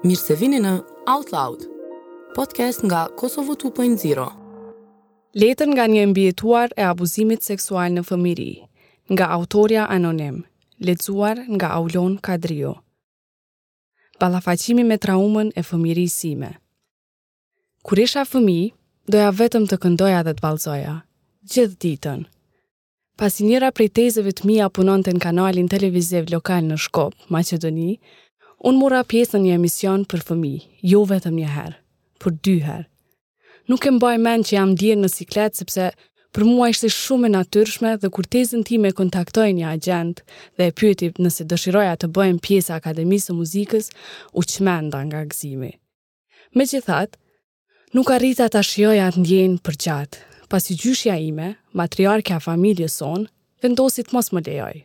Mirë se vini në Out Loud, podcast nga Kosovo 2.0. Letër nga një e mbijetuar e abuzimit seksual në fëmijëri, nga autorja anonim, lexuar nga Aulonë Kadriu. Ballafaqimi me traumën e fëmijërisë sime. Kur isha fëmijë, doja vetëm të këndoja dhe të vallëzoja, gjithë ditën. Pasi njëra prej tezeve të mia punonte në kanalin televiziv lokal në Shkup, Maqedoni, unë mora pjesë në një emision për fëmijë, jo vetëm një herë, por dy herë. Nuk e mbaj mend që jam ndjerë në siklet sepse për mua ishte shumë e natyrshme dhe kur tezën time e kontaktoi një agjent dhe e pyeti nëse dëshiroja të bëhem pjesë e Akademisë së Muzikës, u çmenda nga gëzimi. Megjithatë, nuk arrita ta shijoj atë ndjenjë për gjatë, pasi gjyshja ime, matriarkja e familjes sonë, vendosi të mos më lejojë.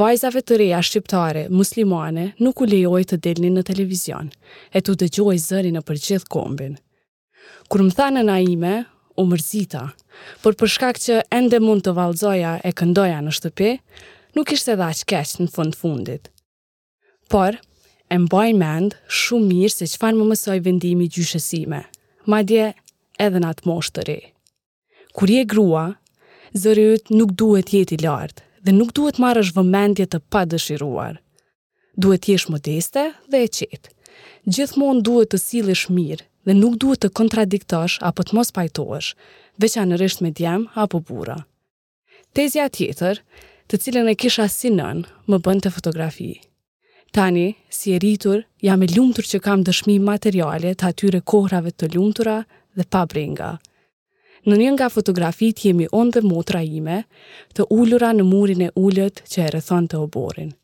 Vajzave të reja shqiptare, muslimane, nuk u lejohej të dilnin në televizion, e t'u dëgjohej zëri nëpër gjithë kombin. Kur më tha nëna ime, u mërzita, por për shkak që ende mund të vallëzoja e këndoja në shtëpi, nuk ishte dhe aq keq në fund fundit. Por, e mbaj mend shumë mirë se çfarë më mësoi vendimi i gjyshes sime, madje edhe në atë moshë të re. Kur je grua, zëri yt nuk duhet të jetë i lartë dhe nuk duhet të marrësh vëmendje të padëshiruar. Duhet të jesh modeste dhe e qetë. Gjithmonë duhet të sillesh mirë dhe nuk duhet të kontradiktosh apo të mos pajtohesh, veçanërisht me djem apo burra. Tezja tjetër, të cilën e kisha si nënë, më bënte fotografi. Tani, si e rritur, jam e lumtur që kam dëshmi materiale të atyre kohërave të lumtura dhe pa brenga. Në një nga fotografitë jemi unë dhe motra ime, të ulura në murin e ulët që e rrethonte oborrin.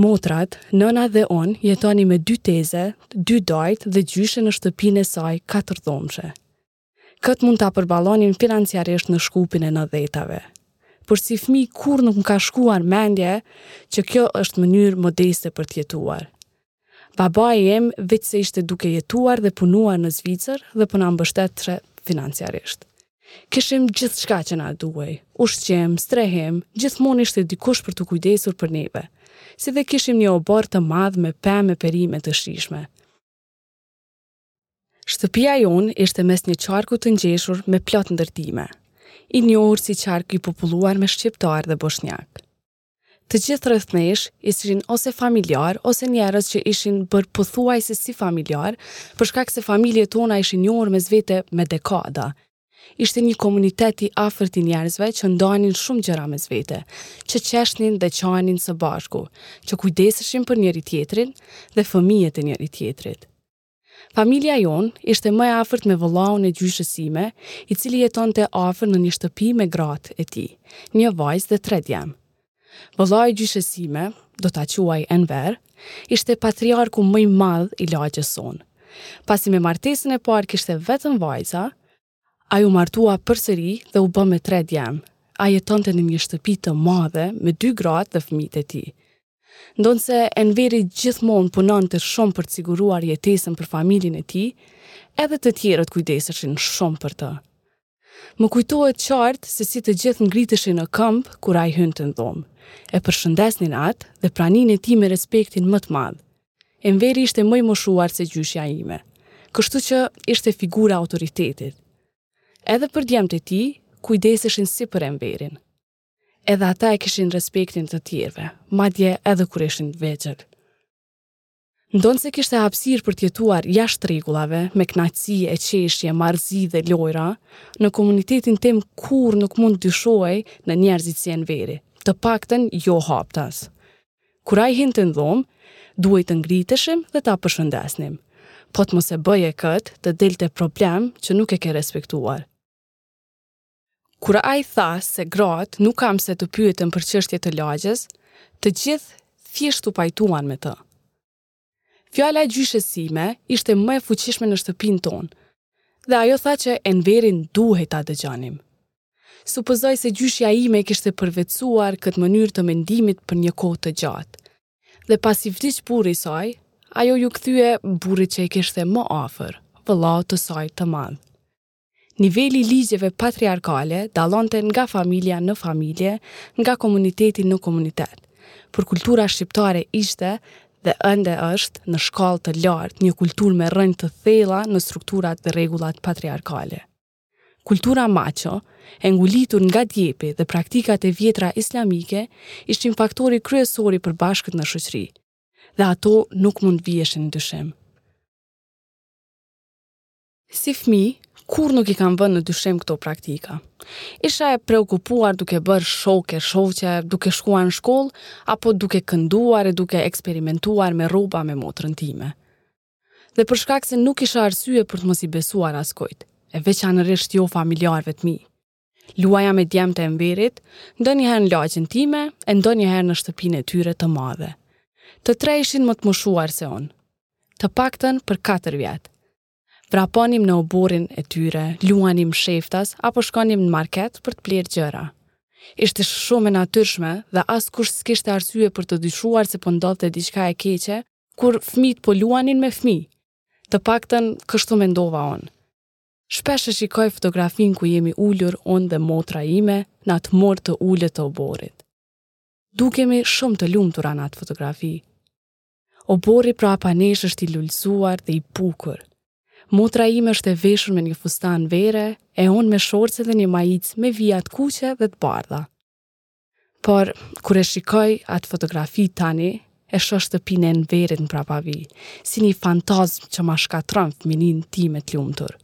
Motrat, nëna dhe unë, jetonim me dy teze, dy dajë dhe gjyshen në shtëpinë e saj katërdhomëshe. Këtë mund ta përballonim financiarisht në Shkupin e nëntëdhjetave. Por si fëmijë kurrë nuk më ka shkuar mendja që kjo është mënyrë modeste për të jetuar. Babai im veçse ishte duke jetuar dhe punuar në Zvicër dhe po na mbështeste financiarisht. Kishim gjithçka që na duhej, ushqim, strehim, gjithmonë ishte dikush për t'u kujdesur për neve, si dhe kishim një oborr të madh me pemë e perime të shijshme. Shtëpia jonë ishte mes një qarku të ngjeshur me plot ndërtime, i njohur si qark i populluar me shqiptarë dhe boshnjakë. Të gjithë rreth nesh ishin ose familjarë ose njerëz që ishin bërë pothuajse si familjarë, për shkak se familjet tona ishin njohur mes vete me dekada, Ishte një komunitet i afërt i njerëzve që ndanin shumë gjëra mes vete, që qeshnin dhe qanin së bashku, që kujdeseshin për njëri tjetrin dhe fëmijët e njëri tjetrit. Familja jonë ishte më e afërt me vëllaun e gjyshës sime, i cili jetonte afër në një shtëpi me gratë e tij, një vajzë dhe tre djem. Vëllai i gjyshës sime, do ta quaj Enver, ishte patriarku më i madh i lagjes sonë. Pasi me martesën e parë kishte vetëm vajza, ai u martua përsëri dhe u bë me tre djem. Ai jetonte në një shtëpi të madhe me dy gratë dhe fëmijët e tij. Ndonëse Enveri gjithmonë punonte shumë për të siguruar jetesën për familjen e tij, edhe të tjerët kujdeseshin shumë për të. Më kujtohet qartë se si të gjithë ngriteshin në këmbë kur ai hynte në dhomë. E përshëndesnin atë dhe praninë e tij me respektin më të madh. Enveri ishte më i moshuar se gjyshja ime, kështu që ishte figura e autoritetit. Edhe për djemtë e tij, kujdeseshin si për Enverin. Edhe ata e kishin respektin e të tjerëve, madje edhe kur ishin të vegjël. Ndonëse kishte hapësirë për të jetuar jashtë rregullave, me kënaqësi e qeshje, marrëzi dhe lojra, në komunitetin tim kurrë nuk mund të dyshohej në njerëzit si Enveri, të paktën jo haptas. Kur ai hynte në dhomë, duhej të ngriteshim dhe ta përshëndesnim. Po të mos e bëje këtë, të delte problem që nuk e ke respektuar. Kur ai tha se gratë nuk kanë pse të pyeten për çështje të lagjes, të gjithë thjesht u pajtuan me të. Fjala e gjyshës sime ishte më e fuqishme në shtëpinë tonë, dhe ajo tha që Enverin duhej ta dëgjonim. Supozoj se gjyshja ime kishte përvetësuar këtë mënyrë të mendimit për një kohë të gjatë. Dhe pasi vdiq burri i saj, ajo iu kthye burrit që e kishte më afër, vëllaut të saj të madh. Niveli i ligjeve patriarkale dallonte nga familja në familje, nga komuniteti në komunitet. Por kultura shqiptare ishte dhe ende është në shkallë të lartë, një kulturë me rrënjë të thella në strukturat dhe rregullat patriarkale. Kultura maço, e ngulitur nga djepi dhe praktikat e vjetra islamike, ishin faktori kryesor i përbashkët në shoqëri, dhe ato nuk mund të viheshin në dyshim. Si fëmijë, kurrë nuk i kam vënë në dyshim këto praktika. Isha e preokupuar duke bërë shokë e shoqe, duke shkuar në shkollë, apo duke kënduar e duke eksperimentuar me rroba me motrën time. Dhe për shkak se nuk kisha arsye për të mos i besuar askujt, e veçanërisht jo familjarëve të mi. Luaja me djemtë e Enverit, ndonjëherë në lagjën time e ndonjëherë në shtëpinë e tyre të madhe. Të tre ishin më të moshuar se unë. Të paktën për 4 vjet. Vraponim në oborrin e tyre, luanim sheftas apo shkonim në market për të blerë gjëra. Ishte shumë e natyrshme dhe askush s'kishte arsye për të dyshuar se po ndodhte diçka e keqe kur fëmijët po luanin me fëmijë. Të paktën kështu mendova unë. Shpesh e shikoj fotografinë ku jemi ulur unë dhe motra ime në atë mur të ulët të oborrit. Dukemi shumë të lumtura në atë fotografi. Oborri prapa nesh është i lulëzuar dhe i bukur. Motra ime është e veshur me një fustan vere e unë me shorce dhe një majicë me vija të kuqe dhe të bardha. Por, kur e shikoj atë fotografi tani, e shoh shtëpinë e Enverit prapavijë, si një fantazmë që ma shkatron fëmininë time t'lumtur.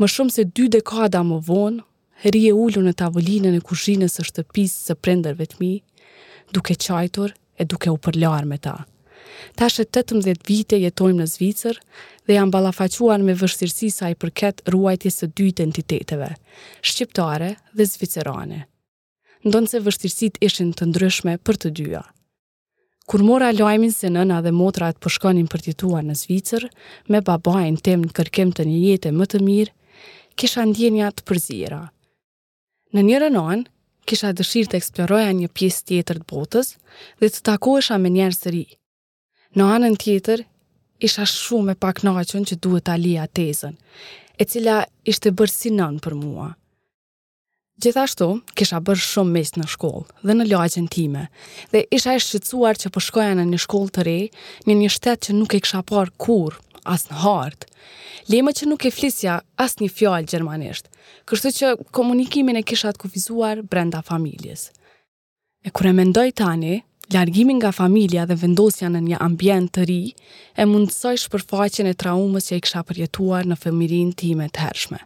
Më shumë se dy dekada më vonë, rri e ulur në tavolinën e kuzhinës së shtëpisë së prindërve t'mi, duke qajtur e duke u përlarë me ta. Tash e 18 vite jetojmë në Zvicër dhe jam ballafaquar me vështirësi sa i përket ruajtjes së dy identiteteve, shqiptare dhe zvicerane. Ndonëse vështirësitë ishin të ndryshme për të dyja. Kur mora lajmin se nëna dhe motrat po shkonin për t'jetuar në Zvicër, me babain tim në kërkim të një jete më të mirë, kisha ndjenja të përzira. Në njërën anë, kisha dëshirë ta eksploroja një pjesë tjetër të botës dhe të takohesha me njerëz të ri. Në anën tjetër, isha shumë e pakënaqur që duhet ta lija tezën, e cila ishte bërë si nënë për mua. Gjithashtu, kisha bërë shumë miq në shkollë dhe në lagjen time, dhe isha e shqetësuar që po shkoja në një shkollë të re, në një shtet që nuk e kisha parë kurrë, as në hartë. Lëre më që nuk e flisja asnjë fjalë gjermanisht, Kështu që komunikimin e kisha të kufizuar brenda familjes. E kur e mendoj tani, largimi nga familja dhe vendosja në një ambient të ri, e mundësoi shpërfaqjen e traumës që e kisha përjetuar në fëmirinë time të hershme.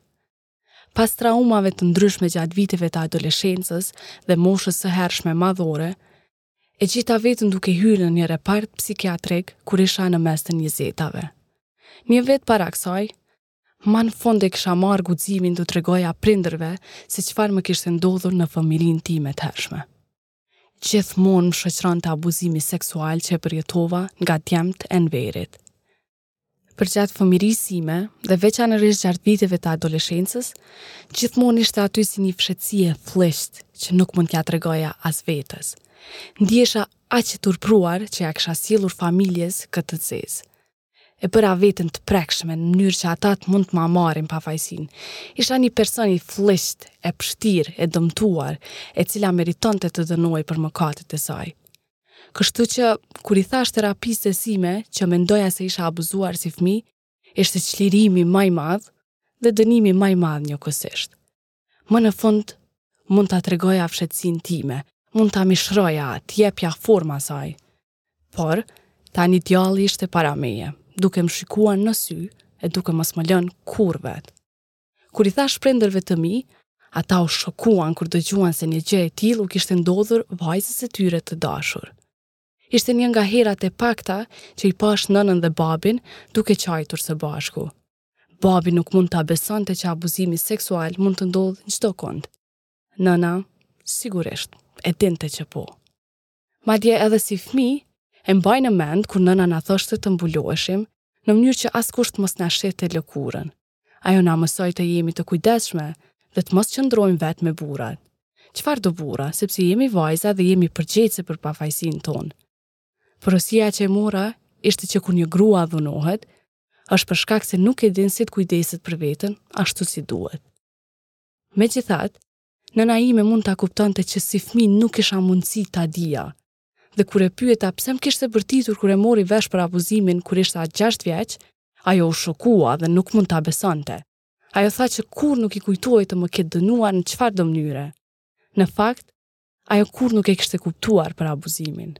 Pas traumave të ndryshme gjatë viteve të adoleshencës dhe moshës së hershme madhore, e gjeta veten duke hyrë në një repart psikiatrik kur isha në mes të njëzetave. Një vit para kësaj, Ma në fund e kisha marrë guximin t'u tregoja prindërve se çfarë më kishte ndodhur në fëmirinë time t'hershme. Gjithmonë më shoqëronte abuzimi seksual që e përjetova nga djemtë e Enverit. Përgjatë fëmijërisë sime dhe veçanërisht gjatë viteve të adoleshencës, gjithmonë ishte aty si një fshehtësi e flliqtë që nuk mund t'ia tregoja as vetes. Ndihesha aq e turpëruar që ia kisha sjellur familjes këtë zezë. e bëra veten të prekshme në mënyrë që ata të mund të ma marrin pafajësinë. Isha një person i flliqtë, e pështirë, e dëmtuar, e cila meritonte të dënohej për mëkatet e saj. Kështu që, kur i thash terapistes sime që mendoja se isha abuzuar si fëmijë, ishte çlirimi më i madh dhe dënimi më i madh njëkohësisht. Më në fund, mund ta tregoja fshehtësinë time, mund ta mishroja, t'i jepja formë asaj. Por, tani djalli ishte para meje, duke më shikuar në sy e duke mos më lënë kurrë vet. Kur i thash prindërve të mi, ata u shokuan kur dëgjuan se një gjë e tillë i kishte ndodhur vajzës së tyre të dashur. Ishte një nga herat e pakta që i pash nënën dhe babin duke qajtur së bashku. Babi nuk mund ta besonte që abuzimi seksual mund të ndodhë çdokund. Nëna, sigurisht, e dinte që po. Madje edhe si fmi, e mbaj në mend kur nëna na thoshte të mbuloheshim në mënyrë që askush të mos na shihte lëkurën. Ajo na mësoi të jemi të kujdesshme dhe të mos qëndrojmë vetë me burrat. Çfarëdo burra, sepse jemi vajza dhe jemi përgjegjëse për pafajësinë tonë. Porosia që e mora ishte që kur një grua dhunohet, është për shkak se nuk e din si të kujdeset për veten ashtu si duhet. Megjithatë, nëna ime mund ta kuptonte që si fëmijë nuk kisha mundësi ta dija. Dhe kur e pyeta pse më kishte bërtitur kur e mori vesh për abuzimin kur isha 6 vjeç, ajo u shokua dhe nuk mund ta besonte. Ajo tha që kurrë nuk i kujtohej të më ketë dënuar në çfarëdo mënyre. Në fakt, Ajo kurrë nuk e kishte kuptuar për abuzimin.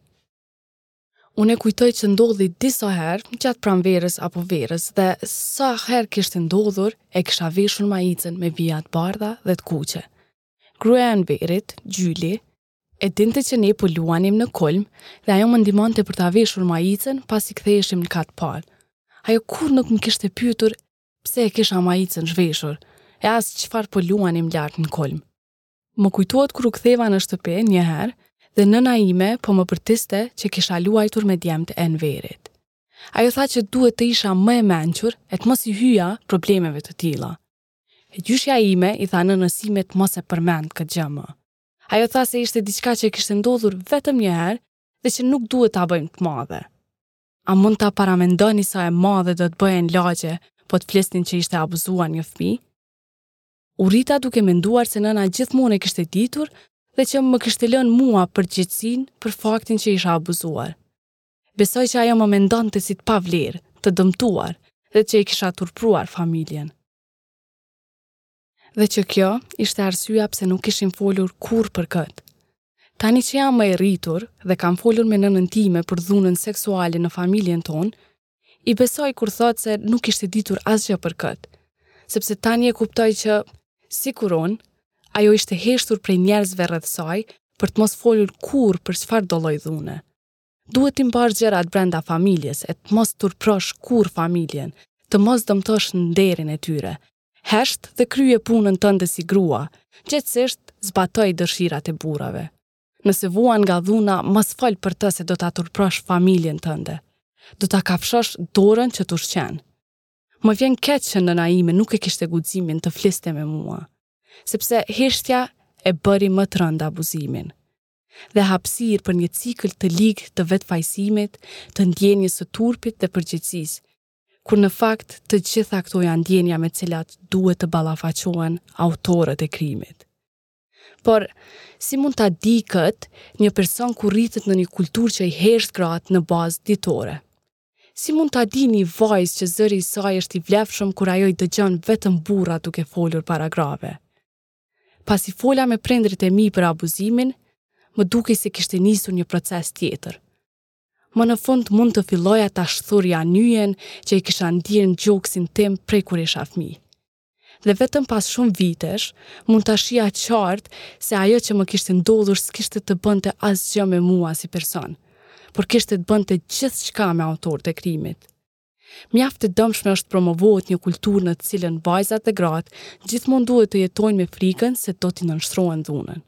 Unë e kujtoj që ndodhi disa herë gjatë pranverës apo verës dhe sa herë kishte ndodhur e kisha veshur maicën me vija të bardha dhe të kuqe. Gruaja e Enverit, Gjyli, e dinte që ne po luanim në kolm dhe ajo më ndihmonte për ta veshur maicën pasi ktheheshim në kat të parë. Ajo kurrë nuk më kishte pyetur pse e kisha maicën zhveshur e as çfarë po luanim lart në kolm. Më kujtohet kur u ktheva në shtëpi një herë dhe nëna ime po më bërtiste që kisha luajtur me djemtë e Enverit. Ajo tha që duhet të isha më e mençur e të mos i hyja problemeve të tilla. E gjyshja ime i tha nënës sime të mos e përmend këtë gjë më. Ajo tha se ishte diçka që kishte ndodhur vetëm një herë dhe që nuk duhet ta bëjmë të madhe. A mund ta paramendoni sa e madhe do të bëhej në lagje po të flisnin që ishte abuzuar një fëmijë? U rrita duke menduar se nëna gjithmonë e kishte ditur dhe që më kishte lënë mua përgjegjësinë për faktin që isha abuzuar. Besoj që ajo më mendonte si të pavlerë, të dëmtuar dhe që i kisha turpruar familjen. Dhe që kjo ishte arsyeja pse nuk kishim folur kurrë për këtë. Tani që jam më e rritur dhe kam folur me nënën time për dhunën seksuale në familjen tonë, I besoj kur thotë se nuk ishte ditur asgjë për këtë, sepse tani e kuptoj që, sikur unë, ajo ishte heshtur prej njerëzve rreth saj për të mos folur kurrë për çfarëdo lloj dhune. Duhet t'i mbash gjërat brenda familjes e të mos turpërosh kurrë familjen, të mos dëmtosh nderin e tyre. Hesht dhe kryeje punën tënde si grua, qetësisht zbatoji dëshirat e burrave. Nëse vuan nga dhuna, mos fol për të se do ta turpërosh familjen tënde. Do ta kafshosh dorën që t'ushqen. Më vjen keq që nëna ime nuk e kishte guximin të fliste me mua, sepse heshtja e bëri më të rëndë abuzimin dhe hapësirë për një cikël të ligë të vetëfajësimit, të ndjenjës së turpit dhe përgjegjësisë, kur në fakt të gjitha këto janë ndjenja me të cilat duhet të ballafaqohen autorët e krimit. Por, si mund ta di këtë një person kur rritet në një kulturë që i hesht gratë në bazë ditore? Si mund ta di një vajzë që zëri i saj është i vlefshëm kur ajo dëgjon vetëm burra duke folur para grave? Pasi fola me prindërit e mi për abuzimin, më dukej se kishte nisur një proces tjetër. Më në fund mund të filloja ta shthurja nyjen që e kisha ndier në gjoksin tim prej kur isha fëmijë. Dhe vetëm pas shumë vitesh, mund ta shihja qartë se ajo që më kishte ndodhur s'kishte të bënte asgjë me mua si person, por kishte të bënte gjithçka me autorët e krimit. Mjaft e dëmshme është të promovohet një kulturë në të cilën vajzat dhe gratë gjithmonë duhet të jetojnë me frikën se do t'i nënshtrohen dhunës.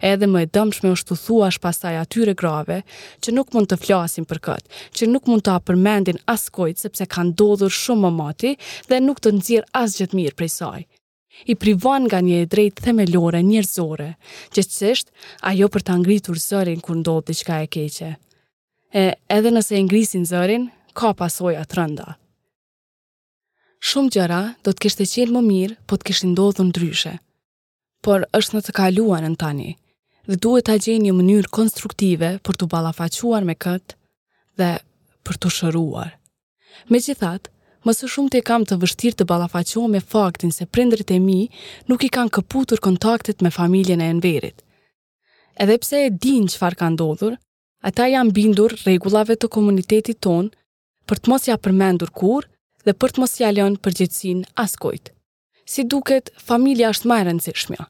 Edhe më e dëmshme është t'u thuash pastaj atyre grave që nuk mund të flasin për këtë, që nuk mund ta përmendin askujt sepse ka ndodhur shumë më moti dhe nuk do nxjerrë asgjë të mirë prej saj. I privon nga një e drejtë themelore njerëzore, që është ajo për ta ngritur zërin kur ndodh diçka e keqe. E edhe nëse e ngrisin zërin, ka pasoja të rënda. Shumë gjëra do të kishin qenë më mirë po të kishin ndodhur ndryshe. por është në të kaluarën tani dhe duhet ta gjej një mënyrë konstruktive për t'u ballafaquar me këtë dhe për t'u shëruar. Megjithatë, më së shumti e kam të vështirë të ballafaqohem me faktin se prindërit e mi nuk i kanë këputur kontaktet me familjen e Enverit. Edhe pse e dinë çfarë ka ndodhur, ata u janë bindur rregullave të komunitetit tonë për të mos e përmendur kurrë dhe për të mos ia lënë përgjegjësinë askujt. Si duket, familja është më e rëndësishmja.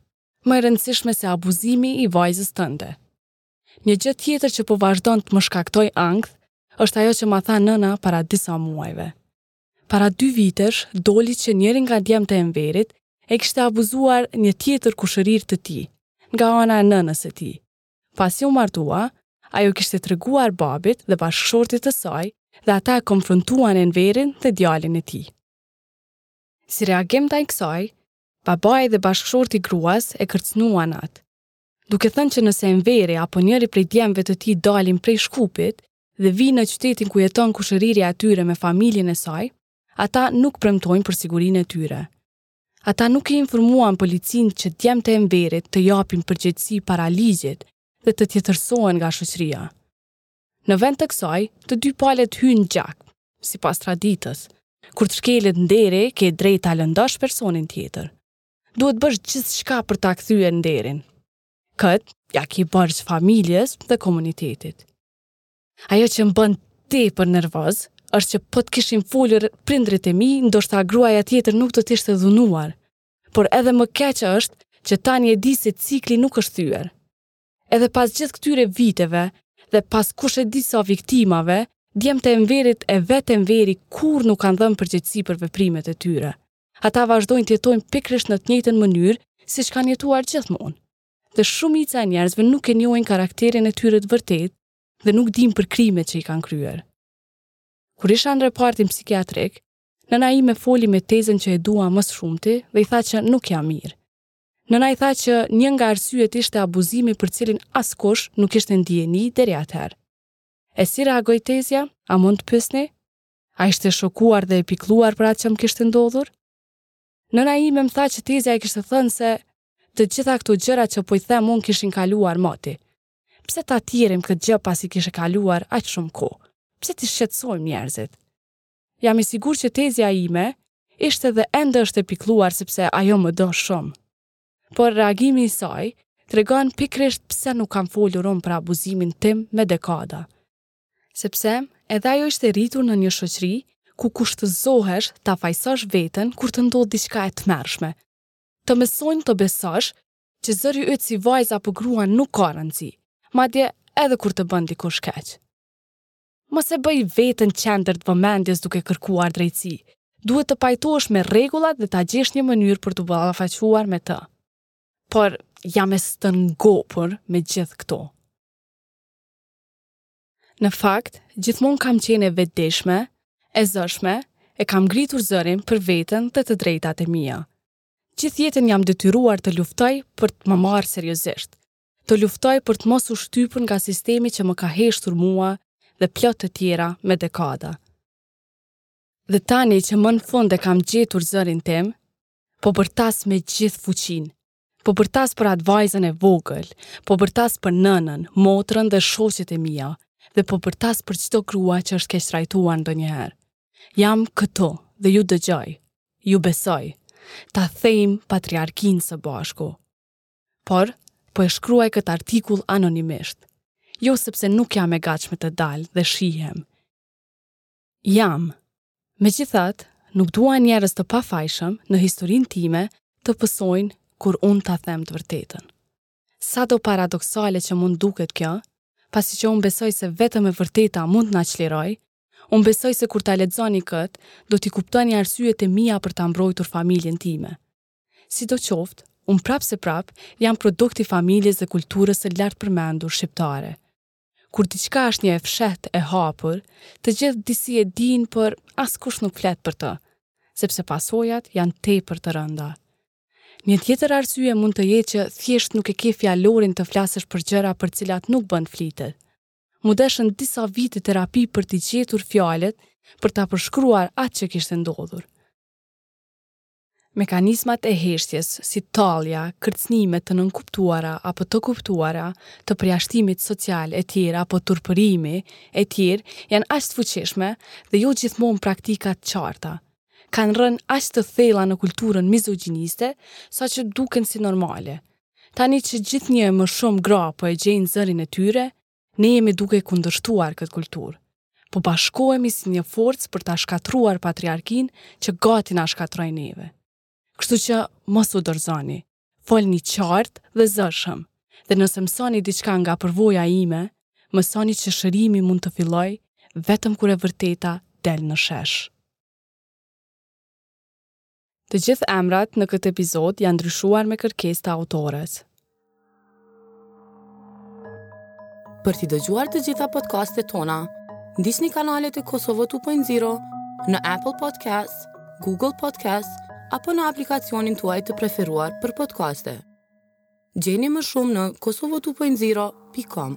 Më e rëndësishme se abuzimi i vajzës tënde. Një gjë tjetër që po vazhdon të më shkaktojë ankth, është ajo që ma tha nëna para disa muajve. Para dy vitesh, doli që njëri nga djemtë e Enverit e kishte abuzuar një tjetër kushërirë të tij, nga ana e nënës së tij. Pasi u martua, ajo kishte treguar babit dhe bashkëshortit të saj dhe ata e konfrontuan Enverin dhe djalin e tij. Si reagim ndaj kësaj, babai dhe bashkëshorti i gruas e kërcënuan atë, duke thënë që nëse Enveri apo njëri prej djemve të tij dalin prej Shkupit dhe vijnë në qytetin ku jeton kushërirja e tyre me familjen e saj, ata nuk premtojnë për sigurinë e tyre. Ata nuk i informuan policinë që djemtë e Enverit të japin përgjegjësi para ligjit dhe të tjetërsohen nga shoqëria. Në vend të kësaj, të dy palët hynë në gjak, sipas traditës. Kur të shkelet nderi, ke drejtë ta lëndosh personin tjetër. Duhet të bësh gjithçka për ta kthyer nderin. Këtë ia ke borxh familjes dhe komunitetit. Ajo që më bën tepër nervoz, është që po të kishim folur prindërit e mi, ndoshta gruaja tjetër nuk do të ishte dhunuar. Por edhe më keq është që tani e di se cikli nuk është thyer. Edhe pas gjithë këtyre viteve dhe pas kush e di sa viktimave, djemtë e Enverit e vetë Enveri kurrë nuk kanë dhënë përgjegjësi për veprimet e tyre. Ata vazhdojnë të jetojnë pikërisht në të njëjtën mënyrë siç kanë jetuar gjithmonë. Dhe shumica e njerëzve nuk e njohin karakterin e tyre të vërtetë dhe nuk dinë për krimet që i kanë kryer. Kur isha në repartin psikiatrik, nëna ime foli me tezën që e dua më së shumti dhe i tha që nuk jam mirë. Nëna i tha që një nga arsyet ishte abuzimi për të cilin askush nuk ishte në dijeni deri atëherë. E si reagoi tezja? A mund të pyesni? A ishte e shokuar dhe e pikëlluar për atë që më kishte ndodhur? Nëna ime më tha që tezja i kishte thënë se të gjitha këto gjëra që po i them unë kishin kaluar moti. Pse ta tjerrim këtë gjë pasi kishte kaluar aq shumë kohë? Pse t'i shqetësojmë njerëzit? Jam i sigurt që tezja ime ishte dhe ende është e pikëlluar sepse ajo më do shumë. Por reagimi i saj tregon pikërisht pse nuk kam folur unë për abuzimin tim me dekada. Sepse edhe ajo ishte rritur në një shoqëri ku kushtëzohesh ta fajsosh veten kur të ndodh diçka e tmerrshme. Të mësojnë të besosh që zëri yt si vajzë apo grua nuk ka rëndësi, madje edhe kur të bën dikush keq. Mos e bëj veten qendër të vëmendjes duke kërkuar drejtësi. Duhet të pajtohesh me rregullat dhe ta gjesh një mënyrë për t'u ballafaquar me të. Por jam e stërngopur me gjithë këto. Në fakt, gjithmonë kam qenë e vetëdijshme, e zëshme, e kam ngritur zërin për veten dhe të drejtat e mia. Gjithë jetën jam detyruar të luftoj për të më marrë seriozisht. Të luftoj për të mos u shtypur nga sistemi që më ka heshtur mua dhe plot të tjera me dekada. Dhe tani që më në fund e kam gjetur zërin tim, po bërtas me gjithë fuqinë, po bërtas për atë vajzën e vogël, po bërtas për nënën, motrën dhe shoqet e mia, dhe po bërtas për çdo grua që është keqtrajtuar ndonjëherë. Jam këtu dhe ju dëgjoj, ju besoj, ta thyejmë patriarkinë së bashku. Por, po e shkruaj këtë artikull anonimisht. Jo sepse nuk jam e gatshme të dal dhe shihem. Jam. Megjithatë, nuk dua njerëz të pafajshëm në historinë time të pësojnë kur unë ta them të vërtetën. Sado paradoksale që mund të duket kjo, pasi që unë besoj se vetëm e vërteta mund të na çlirojë, unë besoj se kur ta lexoni këtë, do t'i kuptoni arsyet e mia për ta mbrojtur familjen time. Sidoqoftë, unë prapë se prapë jam produkt i familjes dhe kulturës së lartpërmendur shqiptare. Kur diçka është një e fshehtë e hapur, të gjithë disi e dinë por askush nuk flet për të, sepse pasojat janë tepër të rënda. Një tjetër arsye mund të jetë që thjesht nuk e ke fjalorin të flasësh për gjëra për të cilat nuk bën flitet. M'u deshën disa vite terapi për t'i gjetur fjalët për ta përshkruar atë që kishte ndodhur. Mekanizmat e heshtjes, si tallja, kërcënime të nënkuptuara apo të kuptuara, të përjashtimit social e tjera apo turpërimi e tjera, janë aq të fuqishme dhe jo gjithmonë praktika të qarta. Kanë rrënjë aq të thella në kulturën mizogjiniste, saqë duken si normale. Tani që gjithnjë e më shumë gra po e gjejnë zërin e tyre, Ne jemi duke kundërshtuar këtë kulturë. Po bashkohemi si një forcë për ta shkatërruar patriarkinë që gati na shkatërroi neve. Kështu që mos u dorëzoni. Folni qartë dhe zëshëm. Dhe nëse mësoni diçka nga përvoja ime, mësoni që shërimi mund të fillojë vetëm kur e vërteta del në shesh. Të gjithë emrat në këtë epizod janë ndryshuar me kërkesë të autores. Për t'i dëgjuar të gjitha podcastet tona, ndiqni kanalet e Kosovo 2.0 në Apple Podcast, Google Podcast apo në aplikacionin tuaj të preferuar për podcaste. Gjeni më shumë në kosovo2.0.com.